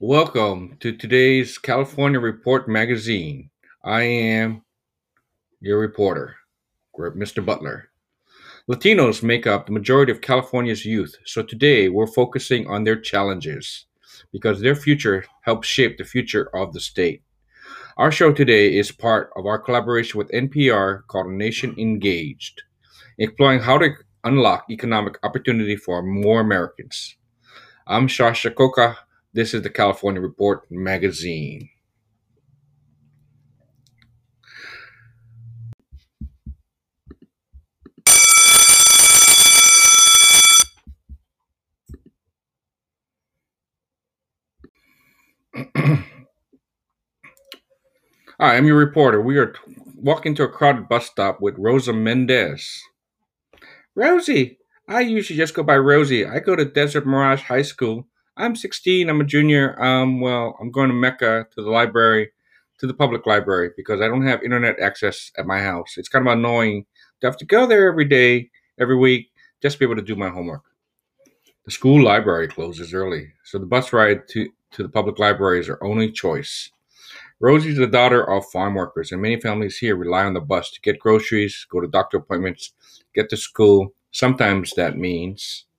Welcome to today's California Report magazine. I am your reporter, Mr. Butler. Latinos make up the majority of California's youth, so today we're focusing on their challenges because their future helps shape the future of the state. Our show today is part of our collaboration with NPR called Nation Engaged, exploring how to unlock economic opportunity for more Americans. I'm Sasha Khokha. This is the California Report magazine. Hi, I'm your reporter. We are walking to a crowded bus stop with Rosa Mendez. Rosie, I usually just go by Rosie. I go to Desert Mirage High School. I'm 16. I'm a junior. Um, well, I'm going to Mecca to the library, to the public library, because I don't have internet access at my house. It's kind of annoying to have to go there every day, every week, just to be able to do my homework. The school library closes early, so the bus ride to, to the public library is our only choice. Rosie's the daughter of farm workers, and many families here rely on the bus to get groceries, go to doctor appointments, get to school. Sometimes that means